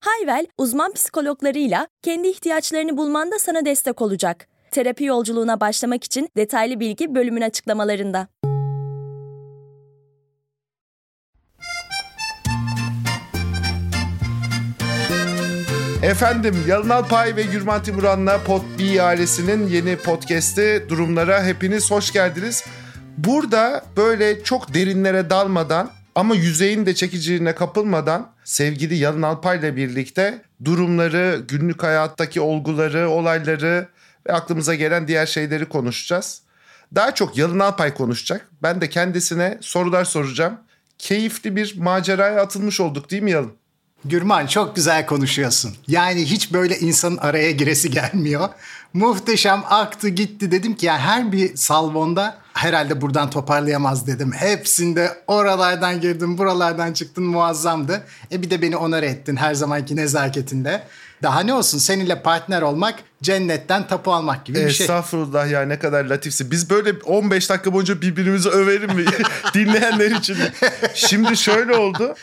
Hayvel, uzman psikologlarıyla kendi ihtiyaçlarını bulmanda sana destek olacak. Terapi yolculuğuna başlamak için detaylı bilgi bölümün açıklamalarında. Efendim Yalın Alpay ve Gürman Timuran'la Podbi ailesinin yeni podcast'i Durumlara hepiniz hoş geldiniz. Burada böyle çok derinlere dalmadan ama yüzeyin de çekiciliğine kapılmadan sevgili Yalın Alpay'la birlikte durumları, günlük hayattaki olguları, olayları ve aklımıza gelen diğer şeyleri konuşacağız. Daha çok Yalın Alpay konuşacak. Ben de kendisine sorular soracağım. Keyifli bir maceraya atılmış olduk değil mi Yalın? Gürman çok güzel konuşuyorsun. Yani hiç böyle insanın araya giresi gelmiyor. Muhteşem aktı gitti dedim ki yani her bir salvonda herhalde buradan toparlayamaz dedim. Hepsinde oralardan girdim buralardan çıktın muazzamdı. E bir de beni onar ettin her zamanki nezaketinde. Daha ne olsun seninle partner olmak cennetten tapu almak gibi bir şey. Estağfurullah ya ne kadar latifsi. Biz böyle 15 dakika boyunca birbirimizi överim mi dinleyenler için? Şimdi şöyle oldu.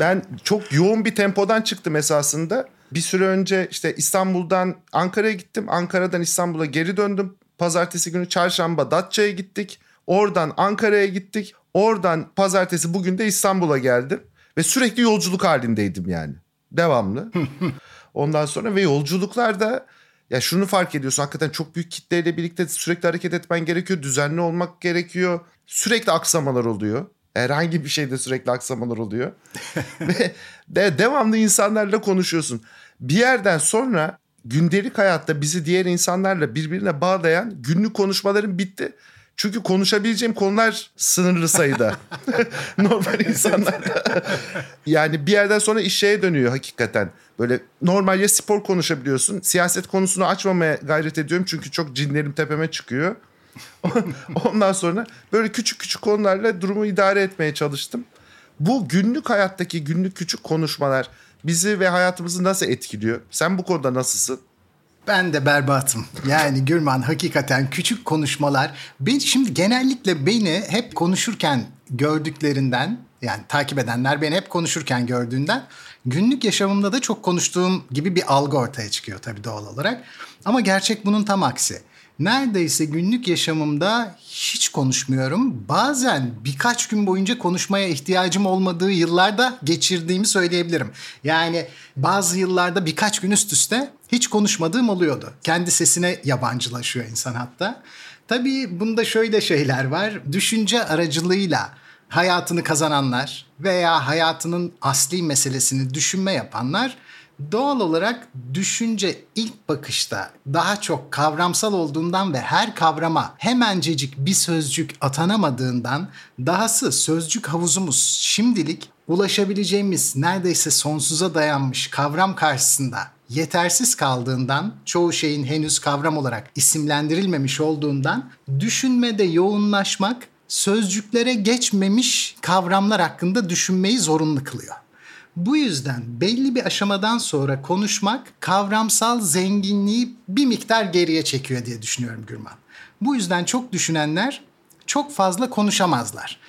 Ben çok yoğun bir tempodan çıktım esasında. Bir süre önce işte İstanbul'dan Ankara'ya gittim. Ankara'dan İstanbul'a geri döndüm. Pazartesi günü çarşamba Datça'ya gittik. Oradan Ankara'ya gittik. Oradan pazartesi bugün de İstanbul'a geldim. Ve sürekli yolculuk halindeydim yani. Devamlı. Ondan sonra ve yolculuklarda ya şunu fark ediyorsun hakikaten çok büyük kitleyle birlikte sürekli hareket etmen gerekiyor. Düzenli olmak gerekiyor. Sürekli aksamalar oluyor. Herhangi bir şeyde sürekli aksamalar oluyor. ve de devamlı insanlarla konuşuyorsun. Bir yerden sonra gündelik hayatta bizi diğer insanlarla birbirine bağlayan günlük konuşmaların bitti. Çünkü konuşabileceğim konular sınırlı sayıda. normal insanlarla. yani bir yerden sonra iş şeye dönüyor hakikaten. Böyle normal ya spor konuşabiliyorsun. Siyaset konusunu açmamaya gayret ediyorum. Çünkü çok cinlerim tepeme çıkıyor. Ondan sonra böyle küçük küçük konularla durumu idare etmeye çalıştım. Bu günlük hayattaki günlük küçük konuşmalar bizi ve hayatımızı nasıl etkiliyor? Sen bu konuda nasılsın? Ben de berbatım. Yani Gürman hakikaten küçük konuşmalar. Ben şimdi genellikle beni hep konuşurken gördüklerinden yani takip edenler beni hep konuşurken gördüğünden günlük yaşamımda da çok konuştuğum gibi bir algı ortaya çıkıyor tabii doğal olarak. Ama gerçek bunun tam aksi neredeyse günlük yaşamımda hiç konuşmuyorum. Bazen birkaç gün boyunca konuşmaya ihtiyacım olmadığı yıllarda geçirdiğimi söyleyebilirim. Yani bazı yıllarda birkaç gün üst üste hiç konuşmadığım oluyordu. Kendi sesine yabancılaşıyor insan hatta. Tabii bunda şöyle şeyler var. Düşünce aracılığıyla hayatını kazananlar veya hayatının asli meselesini düşünme yapanlar Doğal olarak düşünce ilk bakışta daha çok kavramsal olduğundan ve her kavrama hemencecik bir sözcük atanamadığından dahası sözcük havuzumuz şimdilik ulaşabileceğimiz neredeyse sonsuza dayanmış kavram karşısında yetersiz kaldığından, çoğu şeyin henüz kavram olarak isimlendirilmemiş olduğundan düşünmede yoğunlaşmak sözcüklere geçmemiş kavramlar hakkında düşünmeyi zorunlu kılıyor. Bu yüzden belli bir aşamadan sonra konuşmak kavramsal zenginliği bir miktar geriye çekiyor diye düşünüyorum Gürman. Bu yüzden çok düşünenler çok fazla konuşamazlar.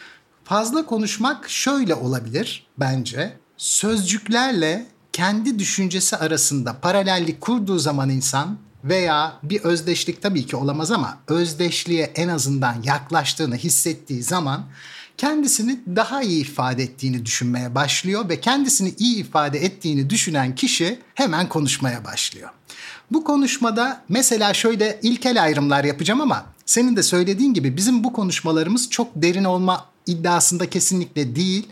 Fazla konuşmak şöyle olabilir bence. Sözcüklerle kendi düşüncesi arasında paralellik kurduğu zaman insan veya bir özdeşlik tabii ki olamaz ama özdeşliğe en azından yaklaştığını hissettiği zaman kendisini daha iyi ifade ettiğini düşünmeye başlıyor ve kendisini iyi ifade ettiğini düşünen kişi hemen konuşmaya başlıyor. Bu konuşmada mesela şöyle ilkel ayrımlar yapacağım ama senin de söylediğin gibi bizim bu konuşmalarımız çok derin olma iddiasında kesinlikle değil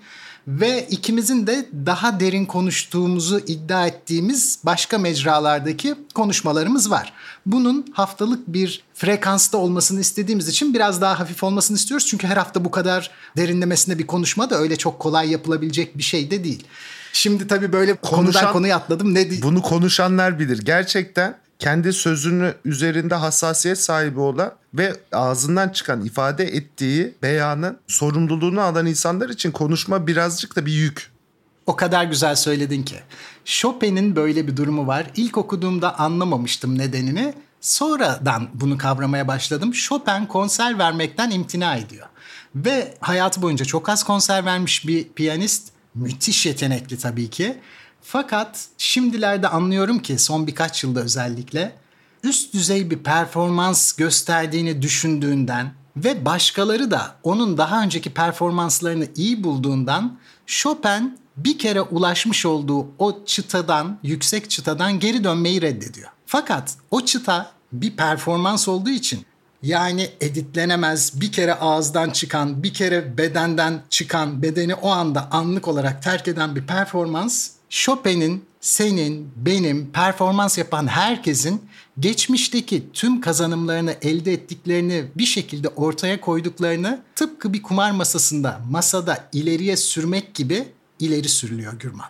ve ikimizin de daha derin konuştuğumuzu iddia ettiğimiz başka mecralardaki konuşmalarımız var. Bunun haftalık bir frekansta olmasını istediğimiz için biraz daha hafif olmasını istiyoruz. Çünkü her hafta bu kadar derinlemesine bir konuşma da öyle çok kolay yapılabilecek bir şey de değil. Şimdi tabii böyle Konuşan, konudan konuya atladım. Ne Bunu konuşanlar bilir. Gerçekten kendi sözünü üzerinde hassasiyet sahibi olan ve ağzından çıkan ifade ettiği beyanın sorumluluğunu alan insanlar için konuşma birazcık da bir yük. O kadar güzel söyledin ki. Chopin'in böyle bir durumu var. İlk okuduğumda anlamamıştım nedenini. Sonradan bunu kavramaya başladım. Chopin konser vermekten imtina ediyor. Ve hayatı boyunca çok az konser vermiş bir piyanist. Müthiş yetenekli tabii ki. Fakat şimdilerde anlıyorum ki son birkaç yılda özellikle üst düzey bir performans gösterdiğini düşündüğünden ve başkaları da onun daha önceki performanslarını iyi bulduğundan Chopin bir kere ulaşmış olduğu o çıtadan, yüksek çıtadan geri dönmeyi reddediyor. Fakat o çıta bir performans olduğu için yani editlenemez bir kere ağızdan çıkan, bir kere bedenden çıkan, bedeni o anda anlık olarak terk eden bir performans Chopin'in, senin, benim, performans yapan herkesin geçmişteki tüm kazanımlarını elde ettiklerini bir şekilde ortaya koyduklarını tıpkı bir kumar masasında masada ileriye sürmek gibi ileri sürülüyor Gürman.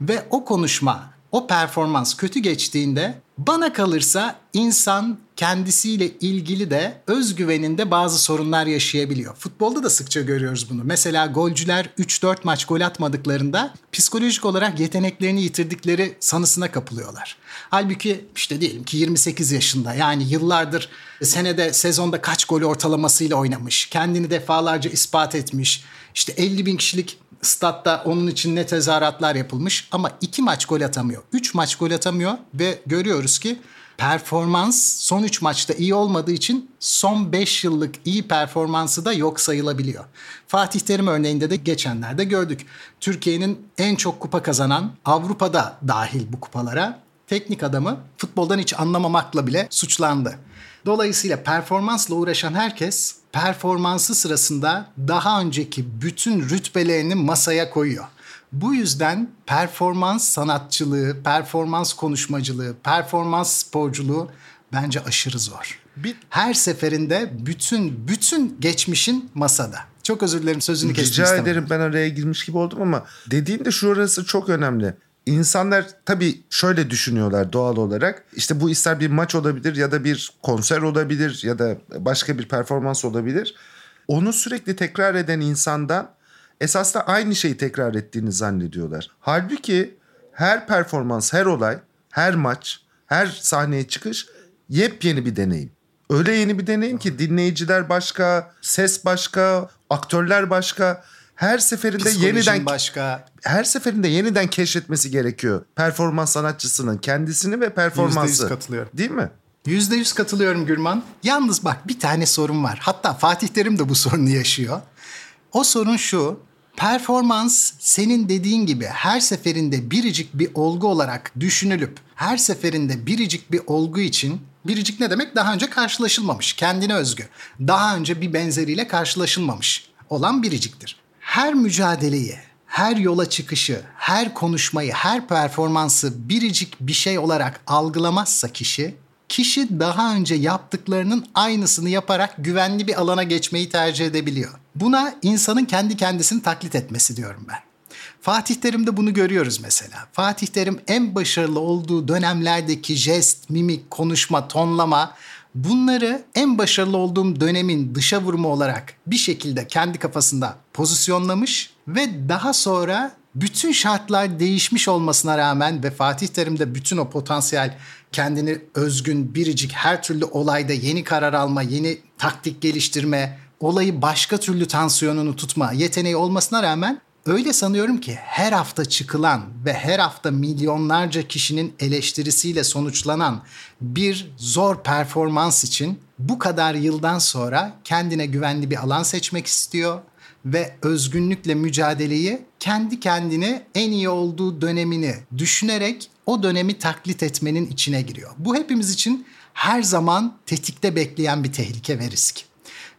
Ve o konuşma, o performans kötü geçtiğinde bana kalırsa insan kendisiyle ilgili de özgüveninde bazı sorunlar yaşayabiliyor. Futbolda da sıkça görüyoruz bunu. Mesela golcüler 3-4 maç gol atmadıklarında psikolojik olarak yeteneklerini yitirdikleri sanısına kapılıyorlar. Halbuki işte diyelim ki 28 yaşında yani yıllardır senede sezonda kaç gol ortalamasıyla oynamış. Kendini defalarca ispat etmiş. İşte 50 bin kişilik statta onun için ne tezahüratlar yapılmış ama iki maç gol atamıyor. Üç maç gol atamıyor ve görüyoruz ki performans son 3 maçta iyi olmadığı için son 5 yıllık iyi performansı da yok sayılabiliyor. Fatih Terim örneğinde de geçenlerde gördük. Türkiye'nin en çok kupa kazanan Avrupa'da dahil bu kupalara teknik adamı futboldan hiç anlamamakla bile suçlandı. Dolayısıyla performansla uğraşan herkes performansı sırasında daha önceki bütün rütbelerini masaya koyuyor. Bu yüzden performans sanatçılığı, performans konuşmacılığı, performans sporculuğu bence aşırı zor. Bir... Her seferinde bütün bütün geçmişin masada. Çok özür dilerim sözünü kestim Rica istemem. ederim ben araya girmiş gibi oldum ama dediğin de şurası çok önemli. İnsanlar tabii şöyle düşünüyorlar doğal olarak. İşte bu ister bir maç olabilir ya da bir konser olabilir ya da başka bir performans olabilir. Onu sürekli tekrar eden insandan esas aynı şeyi tekrar ettiğini zannediyorlar. Halbuki her performans, her olay, her maç, her sahneye çıkış yepyeni bir deneyim. Öyle yeni bir deneyim ki dinleyiciler başka, ses başka, aktörler başka. Her seferinde yeniden başka. her seferinde yeniden keşfetmesi gerekiyor. Performans sanatçısının kendisini ve performansı. %100 katılıyorum. Değil mi? Yüzde yüz katılıyorum Gürman. Yalnız bak bir tane sorun var. Hatta Fatih Terim de bu sorunu yaşıyor. O sorun şu. Performans senin dediğin gibi her seferinde biricik bir olgu olarak düşünülüp her seferinde biricik bir olgu için biricik ne demek? Daha önce karşılaşılmamış, kendine özgü. Daha önce bir benzeriyle karşılaşılmamış olan biriciktir. Her mücadeleyi, her yola çıkışı, her konuşmayı, her performansı biricik bir şey olarak algılamazsa kişi kişi daha önce yaptıklarının aynısını yaparak güvenli bir alana geçmeyi tercih edebiliyor. Buna insanın kendi kendisini taklit etmesi diyorum ben. Fatih Terim'de bunu görüyoruz mesela. Fatih Terim en başarılı olduğu dönemlerdeki jest, mimik, konuşma, tonlama bunları en başarılı olduğum dönemin dışa vurumu olarak bir şekilde kendi kafasında pozisyonlamış ve daha sonra bütün şartlar değişmiş olmasına rağmen ve Fatih Terim'de bütün o potansiyel kendini özgün, biricik her türlü olayda yeni karar alma, yeni taktik geliştirme, olayı başka türlü tansiyonunu tutma yeteneği olmasına rağmen öyle sanıyorum ki her hafta çıkılan ve her hafta milyonlarca kişinin eleştirisiyle sonuçlanan bir zor performans için bu kadar yıldan sonra kendine güvenli bir alan seçmek istiyor ve özgünlükle mücadeleyi kendi kendine en iyi olduğu dönemini düşünerek o dönemi taklit etmenin içine giriyor. Bu hepimiz için her zaman tetikte bekleyen bir tehlike ve risk.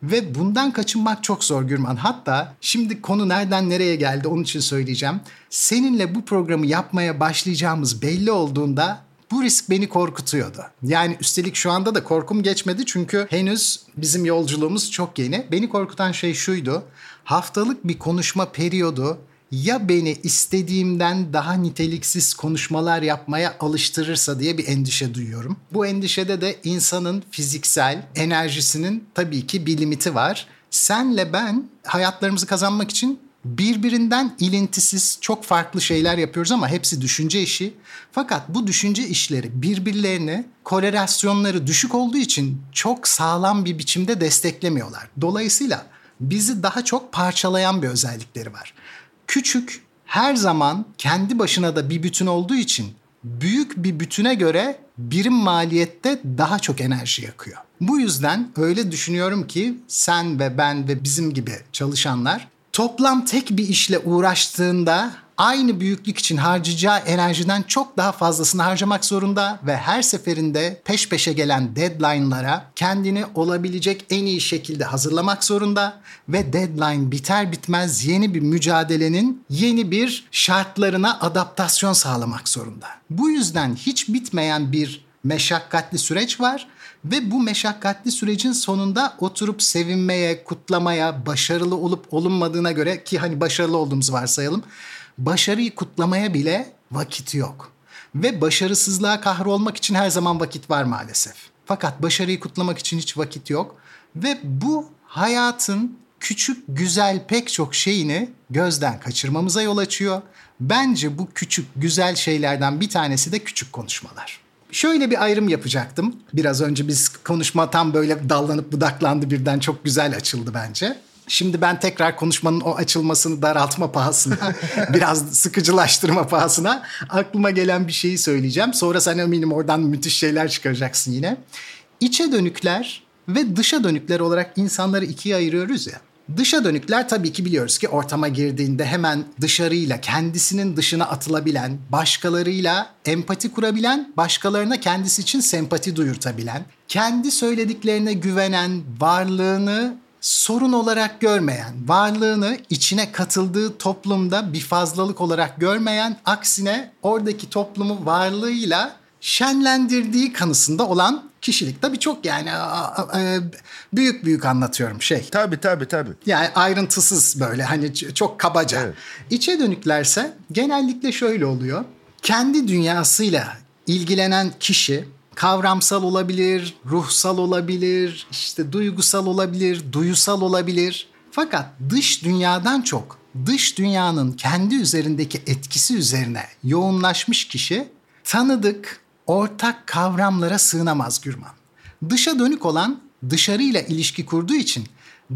Ve bundan kaçınmak çok zor Gürman. Hatta şimdi konu nereden nereye geldi onun için söyleyeceğim. Seninle bu programı yapmaya başlayacağımız belli olduğunda bu risk beni korkutuyordu. Yani üstelik şu anda da korkum geçmedi çünkü henüz bizim yolculuğumuz çok yeni. Beni korkutan şey şuydu. Haftalık bir konuşma periyodu ya beni istediğimden daha niteliksiz konuşmalar yapmaya alıştırırsa diye bir endişe duyuyorum. Bu endişede de insanın fiziksel enerjisinin tabii ki bir limiti var. Senle ben hayatlarımızı kazanmak için birbirinden ilintisiz çok farklı şeyler yapıyoruz ama hepsi düşünce işi. Fakat bu düşünce işleri birbirlerini korelasyonları düşük olduğu için çok sağlam bir biçimde desteklemiyorlar. Dolayısıyla bizi daha çok parçalayan bir özellikleri var. Küçük her zaman kendi başına da bir bütün olduğu için büyük bir bütüne göre birim maliyette daha çok enerji yakıyor. Bu yüzden öyle düşünüyorum ki sen ve ben ve bizim gibi çalışanlar toplam tek bir işle uğraştığında aynı büyüklük için harcayacağı enerjiden çok daha fazlasını harcamak zorunda ve her seferinde peş peşe gelen deadline'lara kendini olabilecek en iyi şekilde hazırlamak zorunda ve deadline biter bitmez yeni bir mücadelenin yeni bir şartlarına adaptasyon sağlamak zorunda. Bu yüzden hiç bitmeyen bir meşakkatli süreç var ve bu meşakkatli sürecin sonunda oturup sevinmeye, kutlamaya, başarılı olup olunmadığına göre ki hani başarılı olduğumuzu varsayalım. Başarıyı kutlamaya bile vakit yok. Ve başarısızlığa kahrolmak için her zaman vakit var maalesef. Fakat başarıyı kutlamak için hiç vakit yok. Ve bu hayatın küçük güzel pek çok şeyini gözden kaçırmamıza yol açıyor. Bence bu küçük güzel şeylerden bir tanesi de küçük konuşmalar. Şöyle bir ayrım yapacaktım. Biraz önce biz konuşma tam böyle dallanıp budaklandı birden çok güzel açıldı bence. Şimdi ben tekrar konuşmanın o açılmasını daraltma pahasına, biraz sıkıcılaştırma pahasına aklıma gelen bir şeyi söyleyeceğim. Sonra sen eminim oradan müthiş şeyler çıkaracaksın yine. İçe dönükler ve dışa dönükler olarak insanları ikiye ayırıyoruz ya. Dışa dönükler tabii ki biliyoruz ki ortama girdiğinde hemen dışarıyla kendisinin dışına atılabilen, başkalarıyla empati kurabilen, başkalarına kendisi için sempati duyurtabilen, kendi söylediklerine güvenen, varlığını sorun olarak görmeyen, varlığını içine katıldığı toplumda bir fazlalık olarak görmeyen, aksine oradaki toplumu varlığıyla şenlendirdiği kanısında olan kişilik. Tabii çok yani e, büyük büyük anlatıyorum şey. Tabii tabii tabii. Yani ayrıntısız böyle hani çok kabaca. Evet. İçe dönüklerse genellikle şöyle oluyor. Kendi dünyasıyla ilgilenen kişi kavramsal olabilir, ruhsal olabilir, işte duygusal olabilir, duyusal olabilir. Fakat dış dünyadan çok dış dünyanın kendi üzerindeki etkisi üzerine yoğunlaşmış kişi tanıdık, ortak kavramlara sığınamaz Gürman. Dışa dönük olan dışarıyla ilişki kurduğu için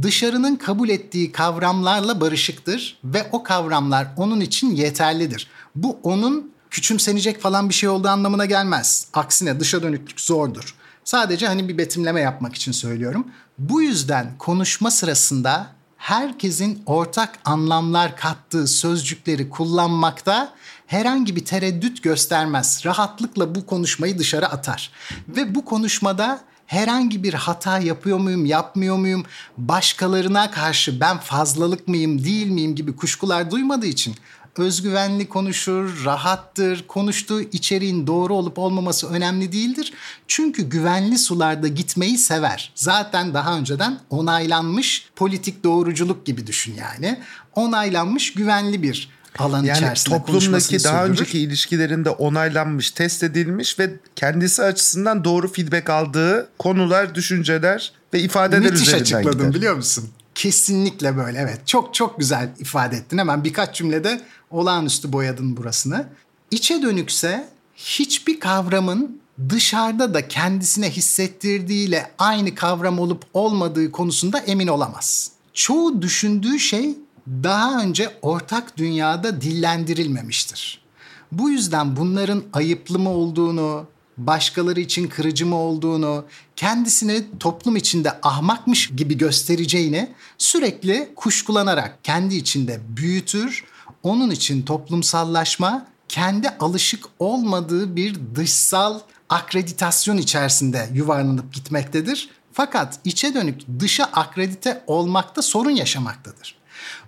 dışarının kabul ettiği kavramlarla barışıktır ve o kavramlar onun için yeterlidir. Bu onun küçümsenecek falan bir şey olduğu anlamına gelmez. Aksine dışa dönüklük zordur. Sadece hani bir betimleme yapmak için söylüyorum. Bu yüzden konuşma sırasında herkesin ortak anlamlar kattığı sözcükleri kullanmakta herhangi bir tereddüt göstermez. Rahatlıkla bu konuşmayı dışarı atar. Ve bu konuşmada herhangi bir hata yapıyor muyum, yapmıyor muyum, başkalarına karşı ben fazlalık mıyım, değil miyim gibi kuşkular duymadığı için özgüvenli konuşur, rahattır, konuştuğu içeriğin doğru olup olmaması önemli değildir. Çünkü güvenli sularda gitmeyi sever. Zaten daha önceden onaylanmış politik doğruculuk gibi düşün yani. Onaylanmış güvenli bir alan yani içerisinde toplumdaki daha sürdürür. önceki ilişkilerinde onaylanmış, test edilmiş ve kendisi açısından doğru feedback aldığı konular, düşünceler ve ifadeler Müthiş üzerinden açıkladın gider. biliyor musun? Kesinlikle böyle evet. Çok çok güzel ifade ettin. Hemen birkaç cümlede olağanüstü boyadın burasını. İçe dönükse hiçbir kavramın dışarıda da kendisine hissettirdiğiyle aynı kavram olup olmadığı konusunda emin olamaz. Çoğu düşündüğü şey daha önce ortak dünyada dillendirilmemiştir. Bu yüzden bunların ayıplı mı olduğunu, başkaları için kırıcı mı olduğunu, kendisini toplum içinde ahmakmış gibi göstereceğini sürekli kuşkulanarak kendi içinde büyütür. Onun için toplumsallaşma kendi alışık olmadığı bir dışsal akreditasyon içerisinde yuvarlanıp gitmektedir. Fakat içe dönük dışa akredite olmakta sorun yaşamaktadır.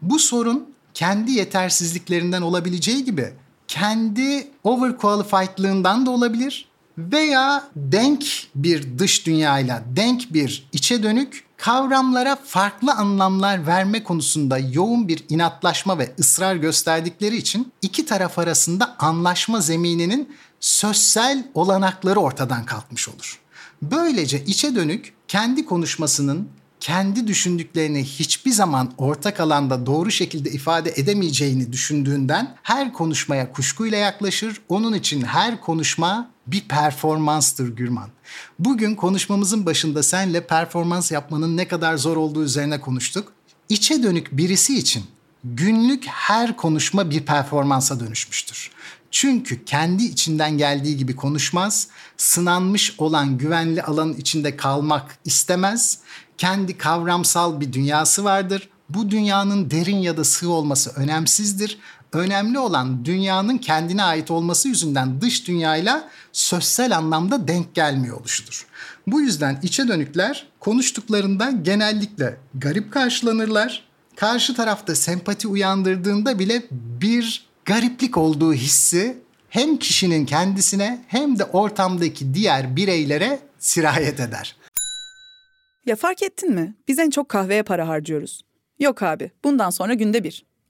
Bu sorun kendi yetersizliklerinden olabileceği gibi kendi overqualifiedlığından da olabilir veya denk bir dış dünyayla denk bir içe dönük kavramlara farklı anlamlar verme konusunda yoğun bir inatlaşma ve ısrar gösterdikleri için iki taraf arasında anlaşma zemininin sözsel olanakları ortadan kalkmış olur. Böylece içe dönük kendi konuşmasının kendi düşündüklerini hiçbir zaman ortak alanda doğru şekilde ifade edemeyeceğini düşündüğünden her konuşmaya kuşkuyla yaklaşır. Onun için her konuşma bir performanstır Gürman. Bugün konuşmamızın başında senle performans yapmanın ne kadar zor olduğu üzerine konuştuk. İçe dönük birisi için günlük her konuşma bir performansa dönüşmüştür. Çünkü kendi içinden geldiği gibi konuşmaz, sınanmış olan güvenli alanın içinde kalmak istemez, kendi kavramsal bir dünyası vardır. Bu dünyanın derin ya da sığ olması önemsizdir. Önemli olan dünyanın kendine ait olması yüzünden dış dünyayla sözsel anlamda denk gelmiyor oluşudur. Bu yüzden içe dönükler konuştuklarında genellikle garip karşılanırlar. Karşı tarafta sempati uyandırdığında bile bir gariplik olduğu hissi hem kişinin kendisine hem de ortamdaki diğer bireylere sirayet eder. Ya fark ettin mi? Biz en çok kahveye para harcıyoruz. Yok abi, bundan sonra günde bir.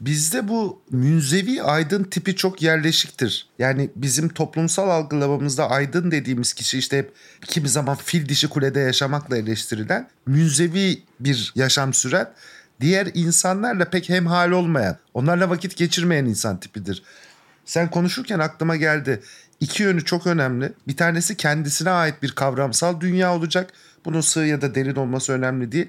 Bizde bu münzevi aydın tipi çok yerleşiktir. Yani bizim toplumsal algılamamızda aydın dediğimiz kişi işte hep kimi zaman fil dişi kulede yaşamakla eleştirilen münzevi bir yaşam süren diğer insanlarla pek hemhal olmayan, onlarla vakit geçirmeyen insan tipidir. Sen konuşurken aklıma geldi. İki yönü çok önemli. Bir tanesi kendisine ait bir kavramsal dünya olacak. Bunun sığ ya da derin olması önemli değil.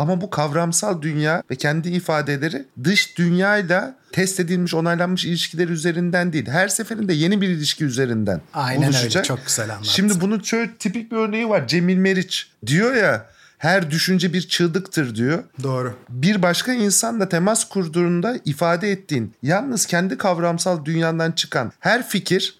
Ama bu kavramsal dünya ve kendi ifadeleri dış dünyayla test edilmiş, onaylanmış ilişkiler üzerinden değil. Her seferinde yeni bir ilişki üzerinden Aynen oluşacak. öyle. Çok güzel anlattın. Şimdi bunun şöyle tipik bir örneği var. Cemil Meriç diyor ya her düşünce bir çığlıktır diyor. Doğru. Bir başka insanla temas kurduğunda ifade ettiğin yalnız kendi kavramsal dünyandan çıkan her fikir,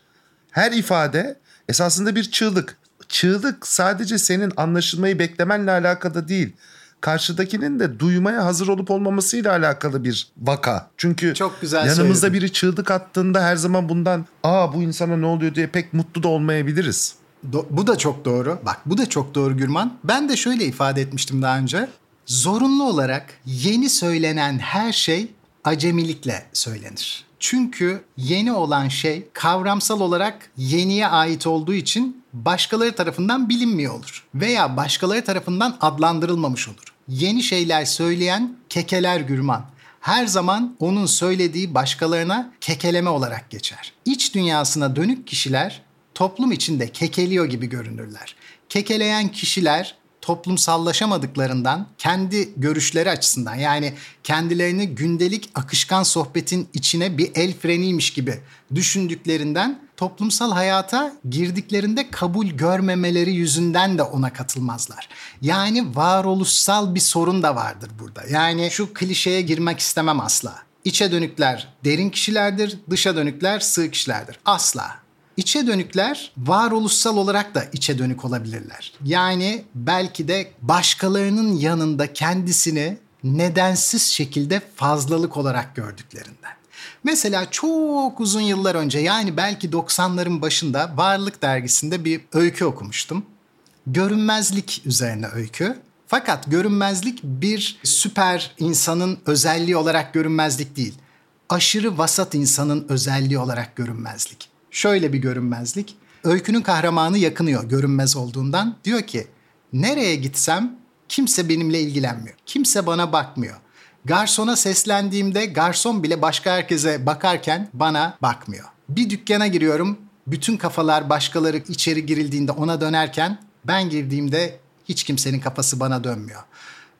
her ifade esasında bir çığlık. Çığlık sadece senin anlaşılmayı beklemenle alakalı değil karşıdakinin de duymaya hazır olup olmamasıyla alakalı bir vaka. Çünkü Çok güzel yanımızda söyledin. biri çığlık attığında her zaman bundan aa bu insana ne oluyor diye pek mutlu da olmayabiliriz. Do- bu da çok doğru. Bak bu da çok doğru Gürman. Ben de şöyle ifade etmiştim daha önce. Zorunlu olarak yeni söylenen her şey acemilikle söylenir. Çünkü yeni olan şey kavramsal olarak yeniye ait olduğu için başkaları tarafından bilinmiyor olur. Veya başkaları tarafından adlandırılmamış olur. Yeni şeyler söyleyen kekeler Gürman her zaman onun söylediği başkalarına kekeleme olarak geçer. İç dünyasına dönük kişiler toplum içinde kekeliyor gibi görünürler. Kekeleyen kişiler toplumsallaşamadıklarından kendi görüşleri açısından yani kendilerini gündelik akışkan sohbetin içine bir el freniymiş gibi düşündüklerinden toplumsal hayata girdiklerinde kabul görmemeleri yüzünden de ona katılmazlar. Yani varoluşsal bir sorun da vardır burada. Yani şu klişeye girmek istemem asla. İçe dönükler derin kişilerdir, dışa dönükler sığ kişilerdir. Asla. İçe dönükler varoluşsal olarak da içe dönük olabilirler. Yani belki de başkalarının yanında kendisini nedensiz şekilde fazlalık olarak gördüklerinden. Mesela çok uzun yıllar önce yani belki 90'ların başında Varlık dergisinde bir öykü okumuştum. Görünmezlik üzerine öykü. Fakat görünmezlik bir süper insanın özelliği olarak görünmezlik değil. Aşırı vasat insanın özelliği olarak görünmezlik. Şöyle bir görünmezlik. Öykünün kahramanı yakınıyor görünmez olduğundan. Diyor ki nereye gitsem Kimse benimle ilgilenmiyor. Kimse bana bakmıyor. Garsona seslendiğimde garson bile başka herkese bakarken bana bakmıyor. Bir dükkana giriyorum. Bütün kafalar başkaları içeri girildiğinde ona dönerken ben girdiğimde hiç kimsenin kafası bana dönmüyor.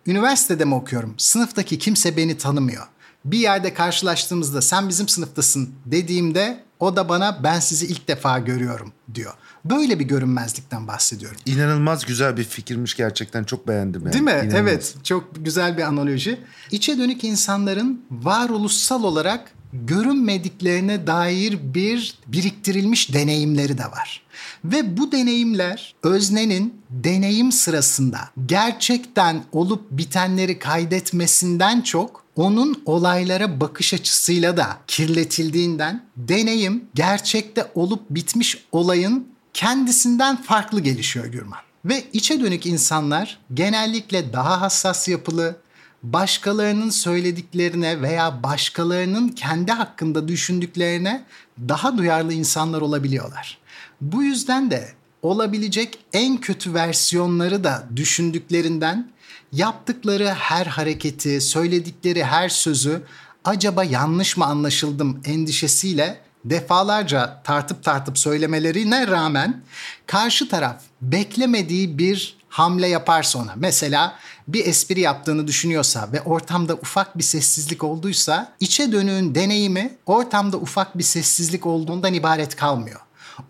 Üniversitede mi okuyorum? Sınıftaki kimse beni tanımıyor. Bir yerde karşılaştığımızda sen bizim sınıftasın dediğimde o da bana ben sizi ilk defa görüyorum diyor. Böyle bir görünmezlikten bahsediyorum. İnanılmaz güzel bir fikirmiş gerçekten. Çok beğendim yani. Değil mi? İnanılmaz. Evet. Çok güzel bir analoji. İçe dönük insanların varoluşsal olarak görünmediklerine dair bir biriktirilmiş deneyimleri de var. Ve bu deneyimler öznenin deneyim sırasında gerçekten olup bitenleri kaydetmesinden çok onun olaylara bakış açısıyla da kirletildiğinden deneyim gerçekte olup bitmiş olayın kendisinden farklı gelişiyor Gürman. Ve içe dönük insanlar genellikle daha hassas yapılı, başkalarının söylediklerine veya başkalarının kendi hakkında düşündüklerine daha duyarlı insanlar olabiliyorlar. Bu yüzden de olabilecek en kötü versiyonları da düşündüklerinden yaptıkları her hareketi, söyledikleri her sözü acaba yanlış mı anlaşıldım endişesiyle defalarca tartıp tartıp söylemelerine rağmen karşı taraf beklemediği bir hamle yaparsa ona mesela bir espri yaptığını düşünüyorsa ve ortamda ufak bir sessizlik olduysa içe dönüğün deneyimi ortamda ufak bir sessizlik olduğundan ibaret kalmıyor.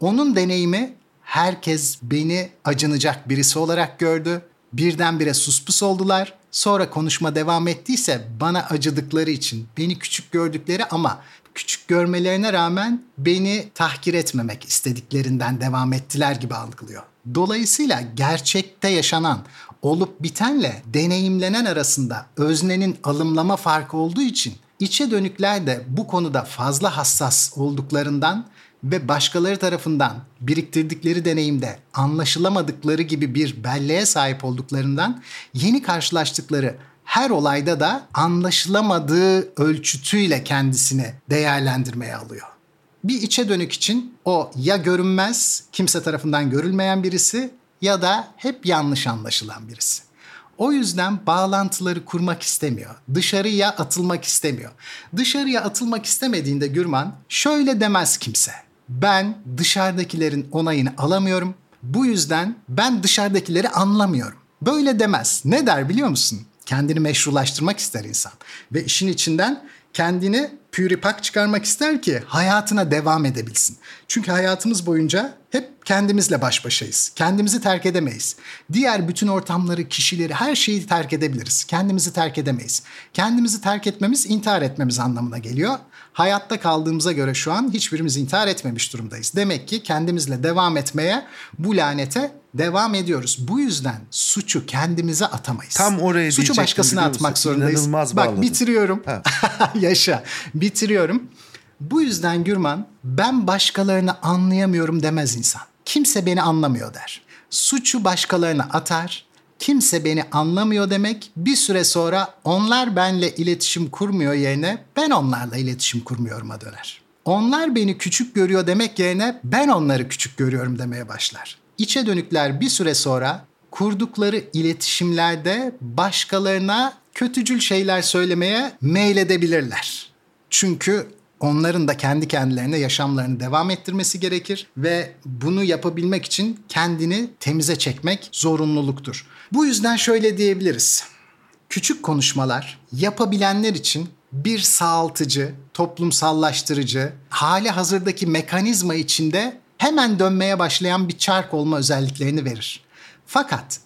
Onun deneyimi herkes beni acınacak birisi olarak gördü. Birdenbire suspus oldular. Sonra konuşma devam ettiyse bana acıdıkları için, beni küçük gördükleri ama küçük görmelerine rağmen beni tahkir etmemek istediklerinden devam ettiler gibi algılıyor. Dolayısıyla gerçekte yaşanan olup bitenle deneyimlenen arasında öznenin alımlama farkı olduğu için içe dönükler de bu konuda fazla hassas olduklarından ve başkaları tarafından biriktirdikleri deneyimde anlaşılamadıkları gibi bir belleğe sahip olduklarından yeni karşılaştıkları her olayda da anlaşılamadığı ölçütüyle kendisini değerlendirmeye alıyor. Bir içe dönük için o ya görünmez, kimse tarafından görülmeyen birisi ya da hep yanlış anlaşılan birisi. O yüzden bağlantıları kurmak istemiyor. Dışarıya atılmak istemiyor. Dışarıya atılmak istemediğinde Gürman şöyle demez kimse. Ben dışarıdakilerin onayını alamıyorum. Bu yüzden ben dışarıdakileri anlamıyorum. Böyle demez. Ne der biliyor musun? Kendini meşrulaştırmak ister insan. Ve işin içinden kendini püripak çıkarmak ister ki hayatına devam edebilsin. Çünkü hayatımız boyunca hep kendimizle baş başayız. Kendimizi terk edemeyiz. Diğer bütün ortamları, kişileri, her şeyi terk edebiliriz. Kendimizi terk edemeyiz. Kendimizi terk etmemiz intihar etmemiz anlamına geliyor. Hayatta kaldığımıza göre şu an hiçbirimiz intihar etmemiş durumdayız. Demek ki kendimizle devam etmeye, bu lanete devam ediyoruz. Bu yüzden suçu kendimize atamayız. Tam oraya Suçu başkasına atmak zorundayız. İnanılmaz Bak bağladın. bitiriyorum. Yaşa. Bitiriyorum. Bu yüzden Gürman ben başkalarını anlayamıyorum demez insan. Kimse beni anlamıyor der. Suçu başkalarına atar. Kimse beni anlamıyor demek bir süre sonra onlar benle iletişim kurmuyor yerine ben onlarla iletişim kurmuyorum'a döner. Onlar beni küçük görüyor demek yerine ben onları küçük görüyorum demeye başlar. İçe dönükler bir süre sonra kurdukları iletişimlerde başkalarına kötücül şeyler söylemeye meyledebilirler. Çünkü onların da kendi kendilerine yaşamlarını devam ettirmesi gerekir ve bunu yapabilmek için kendini temize çekmek zorunluluktur. Bu yüzden şöyle diyebiliriz. Küçük konuşmalar yapabilenler için bir sağaltıcı, toplumsallaştırıcı, hali hazırdaki mekanizma içinde hemen dönmeye başlayan bir çark olma özelliklerini verir. Fakat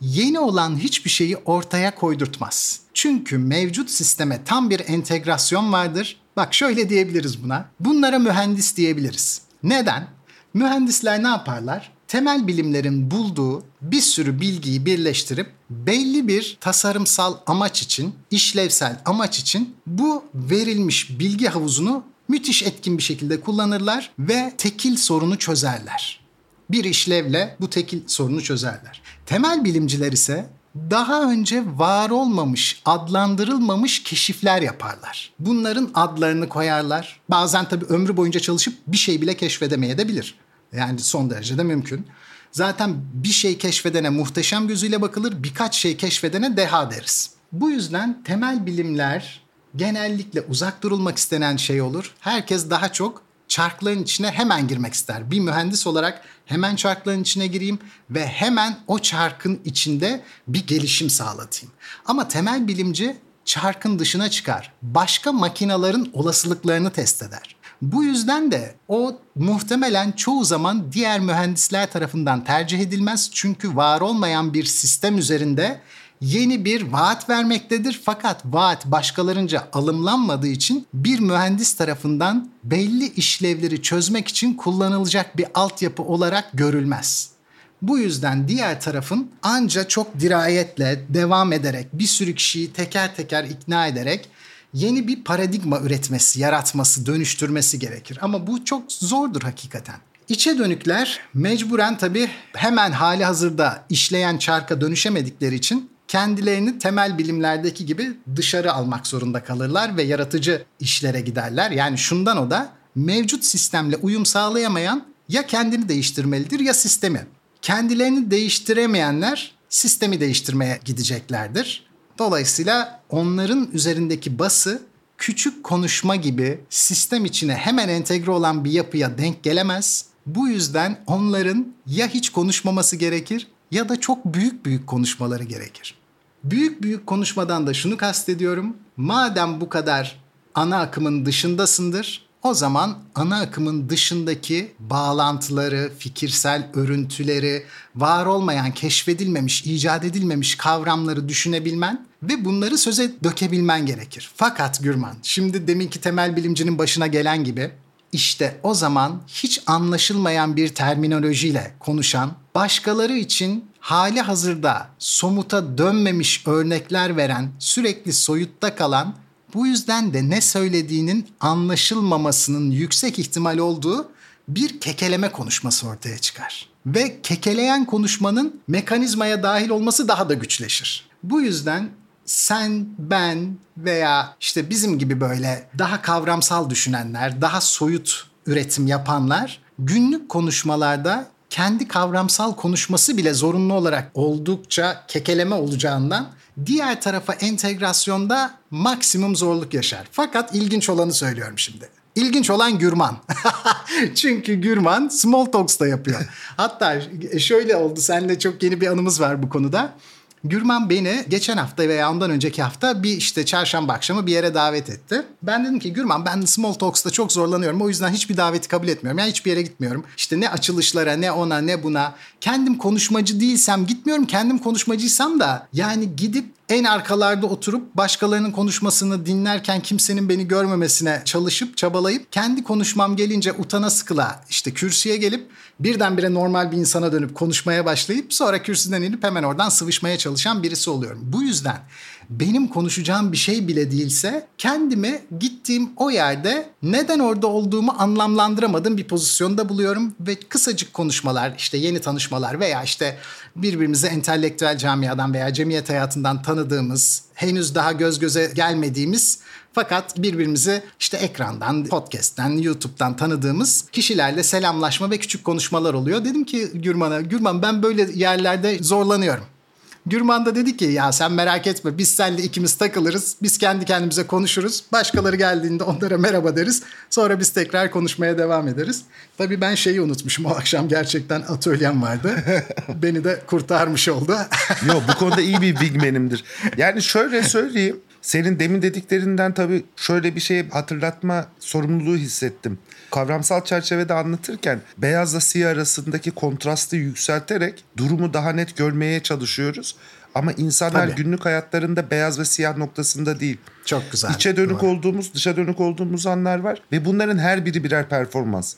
yeni olan hiçbir şeyi ortaya koydurtmaz. Çünkü mevcut sisteme tam bir entegrasyon vardır. Bak şöyle diyebiliriz buna. Bunlara mühendis diyebiliriz. Neden? Mühendisler ne yaparlar? Temel bilimlerin bulduğu bir sürü bilgiyi birleştirip belli bir tasarımsal amaç için, işlevsel amaç için bu verilmiş bilgi havuzunu müthiş etkin bir şekilde kullanırlar ve tekil sorunu çözerler bir işlevle bu tekil sorunu çözerler. Temel bilimciler ise daha önce var olmamış, adlandırılmamış keşifler yaparlar. Bunların adlarını koyarlar. Bazen tabii ömrü boyunca çalışıp bir şey bile keşfedemeye de bilir. Yani son derece de mümkün. Zaten bir şey keşfedene muhteşem gözüyle bakılır, birkaç şey keşfedene deha deriz. Bu yüzden temel bilimler genellikle uzak durulmak istenen şey olur. Herkes daha çok çarkların içine hemen girmek ister. Bir mühendis olarak hemen çarkların içine gireyim ve hemen o çarkın içinde bir gelişim sağlatayım. Ama temel bilimci çarkın dışına çıkar. Başka makinaların olasılıklarını test eder. Bu yüzden de o muhtemelen çoğu zaman diğer mühendisler tarafından tercih edilmez. Çünkü var olmayan bir sistem üzerinde yeni bir vaat vermektedir. Fakat vaat başkalarınca alımlanmadığı için bir mühendis tarafından belli işlevleri çözmek için kullanılacak bir altyapı olarak görülmez. Bu yüzden diğer tarafın anca çok dirayetle devam ederek bir sürü kişiyi teker teker ikna ederek yeni bir paradigma üretmesi, yaratması, dönüştürmesi gerekir. Ama bu çok zordur hakikaten. İçe dönükler mecburen tabii hemen hali hazırda işleyen çarka dönüşemedikleri için kendilerini temel bilimlerdeki gibi dışarı almak zorunda kalırlar ve yaratıcı işlere giderler. Yani şundan o da mevcut sistemle uyum sağlayamayan ya kendini değiştirmelidir ya sistemi. Kendilerini değiştiremeyenler sistemi değiştirmeye gideceklerdir. Dolayısıyla onların üzerindeki bası küçük konuşma gibi sistem içine hemen entegre olan bir yapıya denk gelemez. Bu yüzden onların ya hiç konuşmaması gerekir ya da çok büyük büyük konuşmaları gerekir. Büyük büyük konuşmadan da şunu kastediyorum. Madem bu kadar ana akımın dışındasındır, o zaman ana akımın dışındaki bağlantıları, fikirsel örüntüleri, var olmayan, keşfedilmemiş, icat edilmemiş kavramları düşünebilmen ve bunları söze dökebilmen gerekir. Fakat Gürman, şimdi deminki temel bilimcinin başına gelen gibi işte o zaman hiç anlaşılmayan bir terminolojiyle konuşan, başkaları için hali hazırda somuta dönmemiş örnekler veren, sürekli soyutta kalan, bu yüzden de ne söylediğinin anlaşılmamasının yüksek ihtimal olduğu bir kekeleme konuşması ortaya çıkar. Ve kekeleyen konuşmanın mekanizmaya dahil olması daha da güçleşir. Bu yüzden sen, ben veya işte bizim gibi böyle daha kavramsal düşünenler, daha soyut üretim yapanlar günlük konuşmalarda kendi kavramsal konuşması bile zorunlu olarak oldukça kekeleme olacağından diğer tarafa entegrasyonda maksimum zorluk yaşar. Fakat ilginç olanı söylüyorum şimdi. İlginç olan Gürman. Çünkü Gürman small talks da yapıyor. Hatta şöyle oldu. Seninle çok yeni bir anımız var bu konuda. Gürman beni geçen hafta veya ondan önceki hafta bir işte çarşamba akşamı bir yere davet etti. Ben dedim ki Gürman ben small talks'ta çok zorlanıyorum. O yüzden hiçbir daveti kabul etmiyorum. Yani hiçbir yere gitmiyorum. İşte ne açılışlara ne ona ne buna. Kendim konuşmacı değilsem gitmiyorum. Kendim konuşmacıysam da yani gidip en arkalarda oturup başkalarının konuşmasını dinlerken kimsenin beni görmemesine çalışıp çabalayıp kendi konuşmam gelince utana sıkıla işte kürsüye gelip birdenbire normal bir insana dönüp konuşmaya başlayıp sonra kürsüden inip hemen oradan sıvışmaya çalışan birisi oluyorum. Bu yüzden benim konuşacağım bir şey bile değilse kendimi gittiğim o yerde neden orada olduğumu anlamlandıramadığım bir pozisyonda buluyorum ve kısacık konuşmalar işte yeni tanışmalar veya işte birbirimize entelektüel camiadan veya cemiyet hayatından tanıdığımız henüz daha göz göze gelmediğimiz fakat birbirimizi işte ekrandan, podcast'ten, YouTube'dan tanıdığımız kişilerle selamlaşma ve küçük konuşmalar oluyor. Dedim ki Gürman'a, Gürman ben böyle yerlerde zorlanıyorum. Gürman da dedi ki ya sen merak etme biz seninle ikimiz takılırız. Biz kendi kendimize konuşuruz. Başkaları geldiğinde onlara merhaba deriz. Sonra biz tekrar konuşmaya devam ederiz. Tabii ben şeyi unutmuşum o akşam gerçekten atölyem vardı. Beni de kurtarmış oldu. Yok bu konuda iyi bir wingman'imdir. Yani şöyle söyleyeyim. Senin demin dediklerinden tabii şöyle bir şey hatırlatma sorumluluğu hissettim. Kavramsal çerçevede anlatırken beyazla siyah arasındaki kontrastı yükselterek durumu daha net görmeye çalışıyoruz. Ama insanlar Tabii. günlük hayatlarında beyaz ve siyah noktasında değil. Çok güzel. İçe dönük Doğru. olduğumuz, dışa dönük olduğumuz anlar var ve bunların her biri birer performans.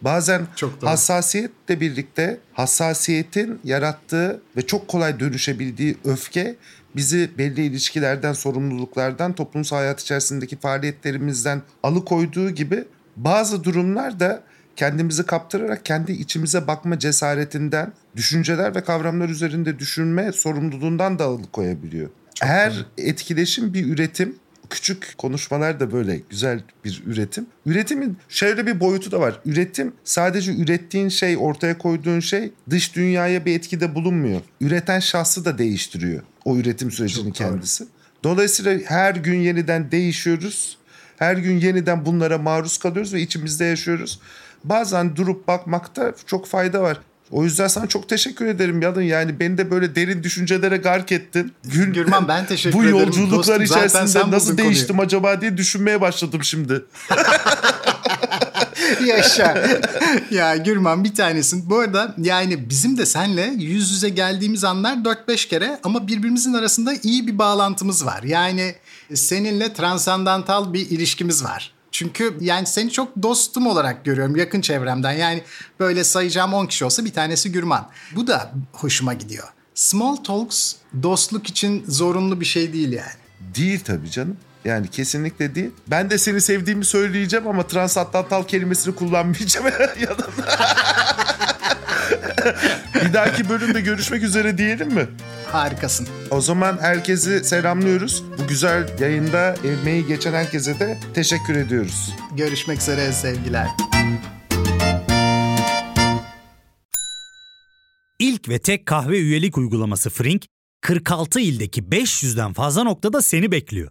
Bazen Çok doğru. hassasiyetle birlikte hassasiyetin yarattığı ve çok kolay dönüşebildiği öfke bizi belli ilişkilerden, sorumluluklardan, toplumsal hayat içerisindeki faaliyetlerimizden alıkoyduğu gibi bazı durumlar da kendimizi kaptırarak kendi içimize bakma cesaretinden, düşünceler ve kavramlar üzerinde düşünme sorumluluğundan da alıkoyabiliyor. Her etkileşim bir üretim küçük konuşmalar da böyle güzel bir üretim. Üretimin şöyle bir boyutu da var. Üretim sadece ürettiğin şey, ortaya koyduğun şey dış dünyaya bir etkide bulunmuyor. Üreten şahsı da değiştiriyor o üretim sürecinin kendisi. Dolayısıyla her gün yeniden değişiyoruz. Her gün yeniden bunlara maruz kalıyoruz ve içimizde yaşıyoruz. Bazen durup bakmakta çok fayda var. O yüzden sana çok teşekkür ederim Yalın. Yani beni de böyle derin düşüncelere gark ettin. Gün, Gürman ben teşekkür bu ederim. yolculuklar Dostum, içerisinde nasıl konuyu. değiştim acaba diye düşünmeye başladım şimdi. Yaşa. ya Gürman bir tanesin. Bu arada yani bizim de senle yüz yüze geldiğimiz anlar 4-5 kere ama birbirimizin arasında iyi bir bağlantımız var. Yani seninle transandantal bir ilişkimiz var. Çünkü yani seni çok dostum olarak görüyorum yakın çevremden. Yani böyle sayacağım 10 kişi olsa bir tanesi Gürman. Bu da hoşuma gidiyor. Small talks dostluk için zorunlu bir şey değil yani. Değil tabii canım. Yani kesinlikle değil. Ben de seni sevdiğimi söyleyeceğim ama transatlantal kelimesini kullanmayacağım. Yanında. bir dahaki bölümde görüşmek üzere diyelim mi? Harikasın. O zaman herkesi selamlıyoruz. Bu güzel yayında emeği geçen herkese de teşekkür ediyoruz. Görüşmek üzere sevgiler. İlk ve tek kahve üyelik uygulaması Frink, 46 ildeki 500'den fazla noktada seni bekliyor.